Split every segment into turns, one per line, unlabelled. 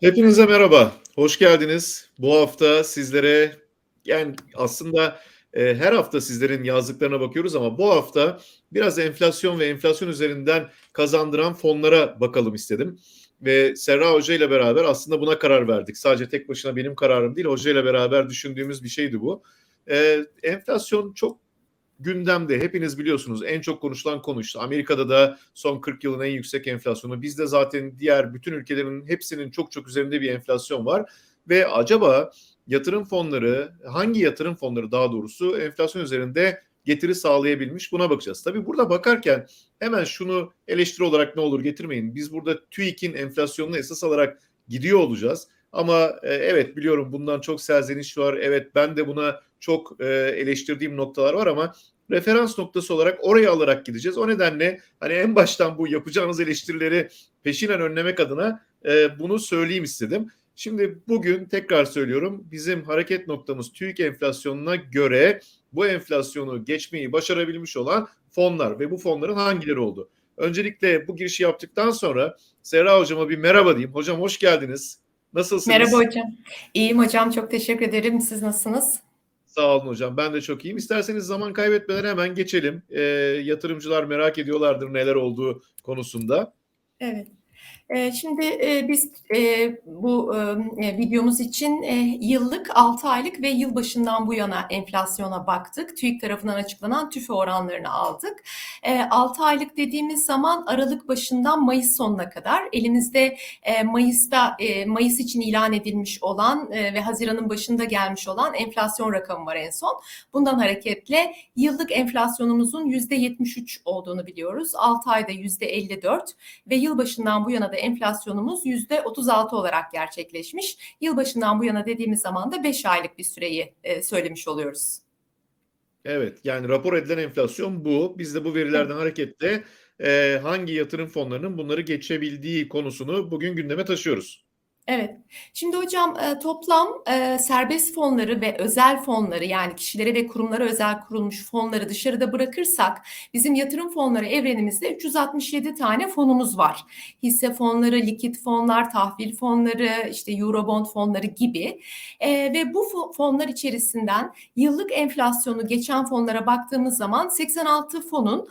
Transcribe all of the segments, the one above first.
Hepinize merhaba, hoş geldiniz. Bu hafta sizlere, yani, aslında, eee, her hafta sizlerin yazdıklarına bakıyoruz ama bu hafta biraz enflasyon ve enflasyon üzerinden kazandıran fonlara bakalım istedim ve Serra Hoca ile beraber aslında buna karar verdik. Sadece tek başına benim kararım değil, Hoca ile beraber düşündüğümüz bir şeydi bu. Eee, enflasyon çok gündemde. Hepiniz biliyorsunuz en çok konuşulan konu işte Amerika'da da son 40 yılın en yüksek enflasyonu. Bizde zaten diğer bütün ülkelerin hepsinin çok çok üzerinde bir enflasyon var ve acaba yatırım fonları, hangi yatırım fonları daha doğrusu enflasyon üzerinde getiri sağlayabilmiş buna bakacağız. Tabii burada bakarken hemen şunu eleştiri olarak ne olur getirmeyin. Biz burada TÜİK'in enflasyonunu esas alarak gidiyor olacağız. Ama e, evet biliyorum bundan çok serzeniş var. Evet ben de buna çok e, eleştirdiğim noktalar var ama referans noktası olarak oraya alarak gideceğiz. O nedenle hani en baştan bu yapacağınız eleştirileri peşinen önlemek adına e, bunu söyleyeyim istedim. Şimdi bugün tekrar söylüyorum bizim hareket noktamız TÜİK enflasyonuna göre bu enflasyonu geçmeyi başarabilmiş olan fonlar ve bu fonların hangileri oldu? Öncelikle bu girişi yaptıktan sonra Serra hocama bir merhaba diyeyim. Hocam hoş geldiniz. Nasılsınız?
Merhaba hocam. İyiyim hocam. Çok teşekkür ederim. Siz nasılsınız?
Sağ olun hocam. Ben de çok iyiyim. İsterseniz zaman kaybetmeden hemen geçelim. E, yatırımcılar merak ediyorlardır neler olduğu konusunda.
Evet. Şimdi biz bu videomuz için yıllık, 6 aylık ve yılbaşından bu yana enflasyona baktık. TÜİK tarafından açıklanan tüfe oranlarını aldık. 6 aylık dediğimiz zaman Aralık başından Mayıs sonuna kadar elimizde Mayıs'ta Mayıs için ilan edilmiş olan ve Haziran'ın başında gelmiş olan enflasyon rakamı var en son. Bundan hareketle yıllık enflasyonumuzun %73 olduğunu biliyoruz. 6 ayda %54 ve yılbaşından bu yana da enflasyonumuz %36 olarak gerçekleşmiş. Yılbaşından bu yana dediğimiz zaman da 5 aylık bir süreyi e, söylemiş oluyoruz.
Evet yani rapor edilen enflasyon bu. Biz de bu verilerden hareketle e, hangi yatırım fonlarının bunları geçebildiği konusunu bugün gündeme taşıyoruz.
Evet. Şimdi hocam e, toplam e, serbest fonları ve özel fonları yani kişilere ve kurumlara özel kurulmuş fonları dışarıda bırakırsak bizim yatırım fonları evrenimizde 367 tane fonumuz var. Hisse fonları, likit fonlar, tahvil fonları, işte Eurobond fonları gibi e, ve bu fonlar içerisinden yıllık enflasyonu geçen fonlara baktığımız zaman 86 fonun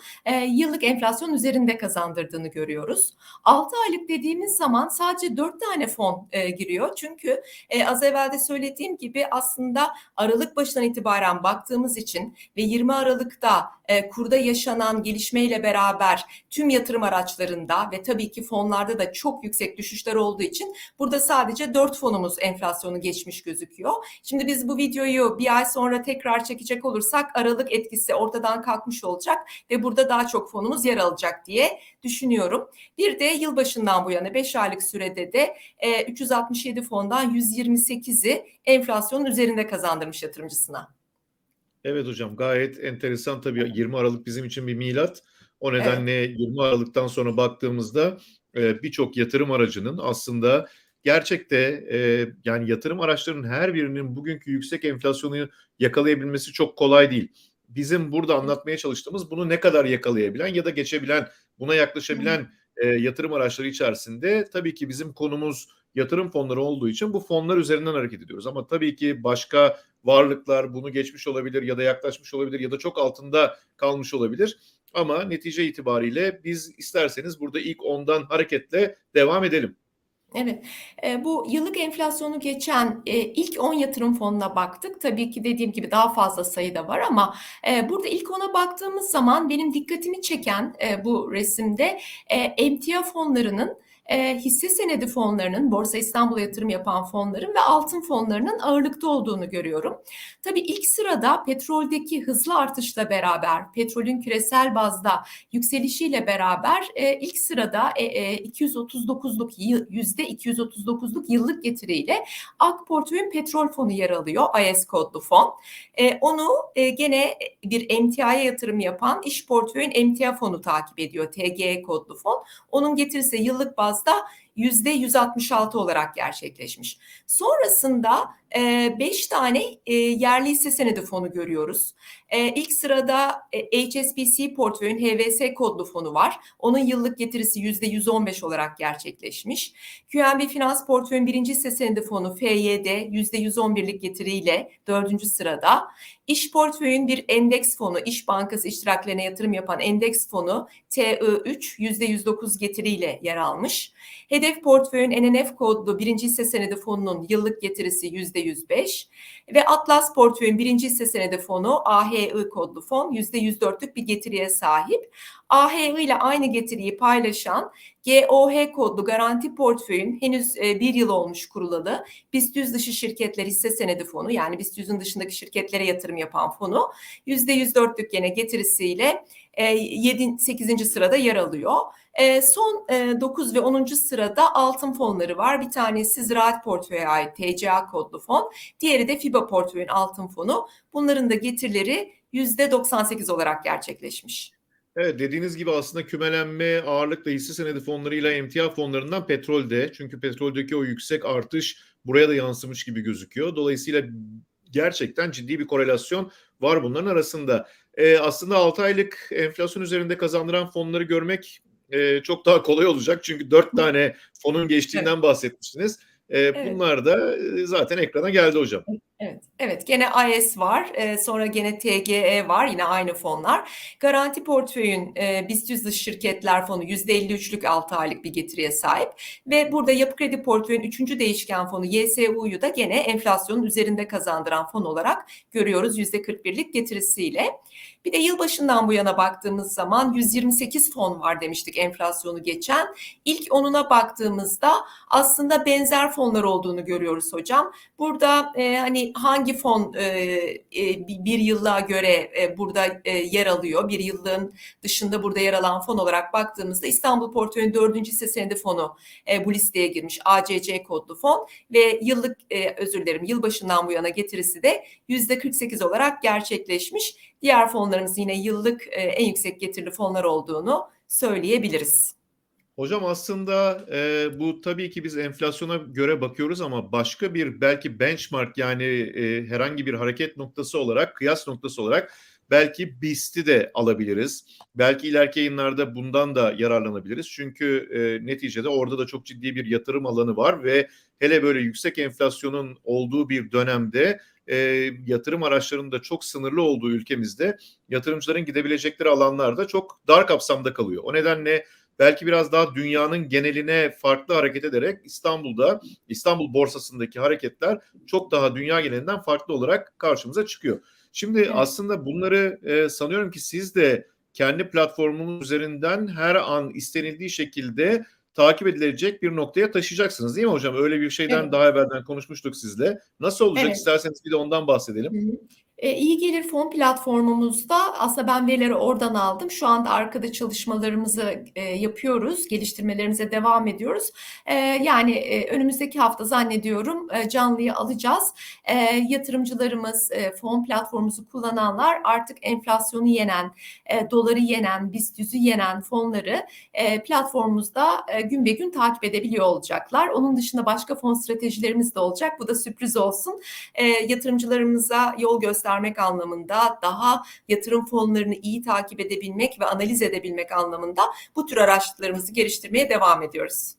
yıllık enflasyon üzerinde kazandırdığını görüyoruz. 6 aylık dediğimiz zaman sadece 4 tane fon e, giriyor. Çünkü e, az evvel de söylediğim gibi aslında Aralık başından itibaren baktığımız için ve 20 Aralık'ta e, kurda yaşanan gelişmeyle beraber tüm yatırım araçlarında ve tabii ki fonlarda da çok yüksek düşüşler olduğu için burada sadece 4 fonumuz enflasyonu geçmiş gözüküyor. Şimdi biz bu videoyu bir ay sonra tekrar çekecek olursak Aralık etkisi ortadan kalkmış olacak ve burada daha çok fonumuz yer alacak diye düşünüyorum. Bir de yılbaşından bu yana 5 aylık sürede de e, 367 fondan 128'i enflasyonun üzerinde kazandırmış yatırımcısına.
Evet hocam gayet enteresan tabii 20 Aralık bizim için bir milat. O nedenle evet. 20 Aralık'tan sonra baktığımızda e, birçok yatırım aracının aslında gerçekte e, yani yatırım araçlarının her birinin bugünkü yüksek enflasyonu yakalayabilmesi çok kolay değil. Bizim burada anlatmaya çalıştığımız bunu ne kadar yakalayabilen ya da geçebilen, buna yaklaşabilen e, yatırım araçları içerisinde tabii ki bizim konumuz yatırım fonları olduğu için bu fonlar üzerinden hareket ediyoruz. Ama tabii ki başka varlıklar bunu geçmiş olabilir ya da yaklaşmış olabilir ya da çok altında kalmış olabilir. Ama netice itibariyle biz isterseniz burada ilk ondan hareketle devam edelim.
Evet, e, bu yıllık enflasyonu geçen e, ilk 10 yatırım fonuna baktık. Tabii ki dediğim gibi daha fazla sayıda var ama e, burada ilk ona baktığımız zaman benim dikkatimi çeken e, bu resimde e, emtia fonlarının e, hisse senedi fonlarının, Borsa İstanbul'a yatırım yapan fonların ve altın fonlarının ağırlıkta olduğunu görüyorum. Tabii ilk sırada petroldeki hızlı artışla beraber, petrolün küresel bazda yükselişiyle beraber e, ilk sırada e, e, 239'luk yüzde 239'luk yıllık getiriyle AK Portföy'ün petrol fonu yer alıyor, IS kodlu fon. E, onu e, gene bir emtiaya yatırım yapan iş portföyün emtia fonu takip ediyor, TGE kodlu fon. Onun getirisi yıllık bazda fazla %166 olarak gerçekleşmiş. Sonrasında 5 tane e, yerli hisse senedi fonu görüyoruz. E, ilk sırada e, HSBC portföyün HVS kodlu fonu var. Onun yıllık getirisi %115 olarak gerçekleşmiş. QNB Finans portföyün birinci hisse senedi fonu FYD %111'lik getiriyle dördüncü sırada. İş portföyün bir endeks fonu, İş Bankası iştiraklerine yatırım yapan endeks fonu TI3 %109 getiriyle yer almış. Hedef portföyün NNF kodlu birinci hisse senedi fonunun yıllık getirisi %105 ve Atlas portföyün birinci hisse senedi fonu AHI kodlu fon %104'lük bir getiriye sahip. AHI ile aynı getiriyi paylaşan GOH kodlu garanti portföyün henüz e, bir yıl olmuş kurulalı BIST 100 dışı şirketler hisse senedi fonu yani BIST 100'ün dışındaki şirketlere yatırım yapan fonu %104'lük gene getirisiyle 7 8. sırada yer alıyor. E, son e, 9 ve 10. sırada altın fonları var. Bir tanesi Ziraat Portföy'e ait TCA kodlu fon. Diğeri de FIBA Portföy'ün altın fonu. Bunların da getirileri %98 olarak gerçekleşmiş.
Evet dediğiniz gibi aslında kümelenme ağırlıkla hisse senedi fonlarıyla emtia fonlarından petrolde. Çünkü petroldeki o yüksek artış buraya da yansımış gibi gözüküyor. Dolayısıyla gerçekten ciddi bir korelasyon var bunların arasında. Ee, aslında 6 aylık enflasyon üzerinde kazandıran fonları görmek e, çok daha kolay olacak. Çünkü 4 tane fonun geçtiğinden bahsetmiştiniz. E, evet. Bunlar da zaten ekrana geldi hocam.
Evet, evet. Gene AES var, e, sonra gene TGE var, yine aynı fonlar. Garanti portföyün e, BIST 100 dış şirketler fonu %53'lük 6 aylık bir getiriye sahip. Ve burada yapı kredi portföyün 3. değişken fonu YSU'yu da gene enflasyonun üzerinde kazandıran fon olarak görüyoruz %41'lik getirisiyle. Bir de yılbaşından bu yana baktığımız zaman 128 fon var demiştik enflasyonu geçen. İlk onuna baktığımızda aslında benzer fonlar olduğunu görüyoruz hocam. Burada e, hani hangi fon e, e, bir yıllığa göre e, burada e, yer alıyor? Bir yıllığın dışında burada yer alan fon olarak baktığımızda İstanbul Portföy'ün dördüncü hisse senedi fonu e, bu listeye girmiş. ACC kodlu fon ve yıllık e, özür dilerim yılbaşından bu yana getirisi de yüzde 48 olarak gerçekleşmiş. Diğer fonlarımız yine yıllık e, en yüksek getirili fonlar olduğunu söyleyebiliriz.
Hocam aslında e, bu tabii ki biz enflasyona göre bakıyoruz ama başka bir belki benchmark yani e, herhangi bir hareket noktası olarak, kıyas noktası olarak belki BIST'i de alabiliriz. Belki ileriki yayınlarda bundan da yararlanabiliriz. Çünkü e, neticede orada da çok ciddi bir yatırım alanı var ve hele böyle yüksek enflasyonun olduğu bir dönemde e, yatırım araçlarının da çok sınırlı olduğu ülkemizde yatırımcıların gidebilecekleri alanlar da çok dar kapsamda kalıyor. O nedenle belki biraz daha dünyanın geneline farklı hareket ederek İstanbul'da İstanbul borsasındaki hareketler çok daha dünya genelinden farklı olarak karşımıza çıkıyor. Şimdi evet. aslında bunları e, sanıyorum ki siz de kendi platformunuz üzerinden her an istenildiği şekilde takip edilecek bir noktaya taşıyacaksınız değil mi hocam? Öyle bir şeyden evet. daha evvelden konuşmuştuk sizle. Nasıl olacak evet. isterseniz bir de ondan bahsedelim.
E, iyi gelir fon platformumuzda aslında ben verileri oradan aldım. Şu anda arkada çalışmalarımızı e, yapıyoruz, geliştirmelerimize devam ediyoruz. E, yani e, önümüzdeki hafta zannediyorum e, canlıyı alacağız. E, yatırımcılarımız, e, fon platformumuzu kullananlar artık enflasyonu yenen, e, doları yenen, BIST yenen fonları e, platformumuzda e, gün be gün takip edebiliyor olacaklar. Onun dışında başka fon stratejilerimiz de olacak. Bu da sürpriz olsun. E, yatırımcılarımıza yol göster göstermek anlamında, daha yatırım fonlarını iyi takip edebilmek ve analiz edebilmek anlamında bu tür araçlarımızı geliştirmeye devam ediyoruz.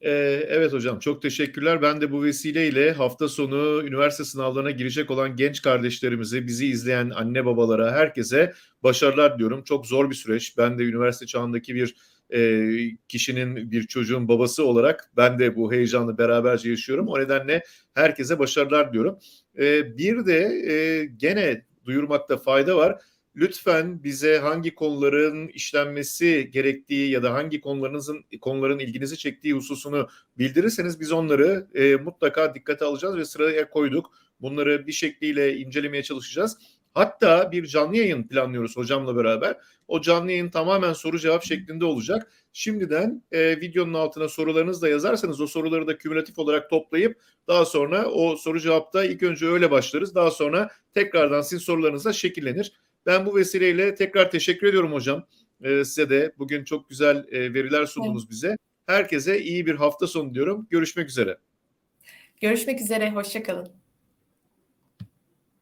Ee, evet hocam çok teşekkürler. Ben de bu vesileyle hafta sonu üniversite sınavlarına girecek olan genç kardeşlerimize, bizi izleyen anne babalara, herkese başarılar diyorum. Çok zor bir süreç. Ben de üniversite çağındaki bir e, kişinin, bir çocuğun babası olarak ben de bu heyecanı beraberce yaşıyorum. O nedenle herkese başarılar diyorum. E, bir de e, gene duyurmakta fayda var. Lütfen bize hangi konuların işlenmesi gerektiği ya da hangi konularınızın konuların ilginizi çektiği hususunu bildirirseniz biz onları e, mutlaka dikkate alacağız ve sıraya koyduk. Bunları bir şekliyle incelemeye çalışacağız. Hatta bir canlı yayın planlıyoruz hocamla beraber. O canlı yayın tamamen soru cevap şeklinde olacak. Şimdiden e, videonun altına sorularınızı da yazarsanız o soruları da kümülatif olarak toplayıp daha sonra o soru cevapta ilk önce öyle başlarız. Daha sonra tekrardan sizin sorularınızla şekillenir. Ben bu vesileyle tekrar teşekkür ediyorum hocam. E, size de bugün çok güzel e, veriler sundunuz evet. bize. Herkese iyi bir hafta sonu diyorum. Görüşmek üzere.
Görüşmek üzere, hoşçakalın.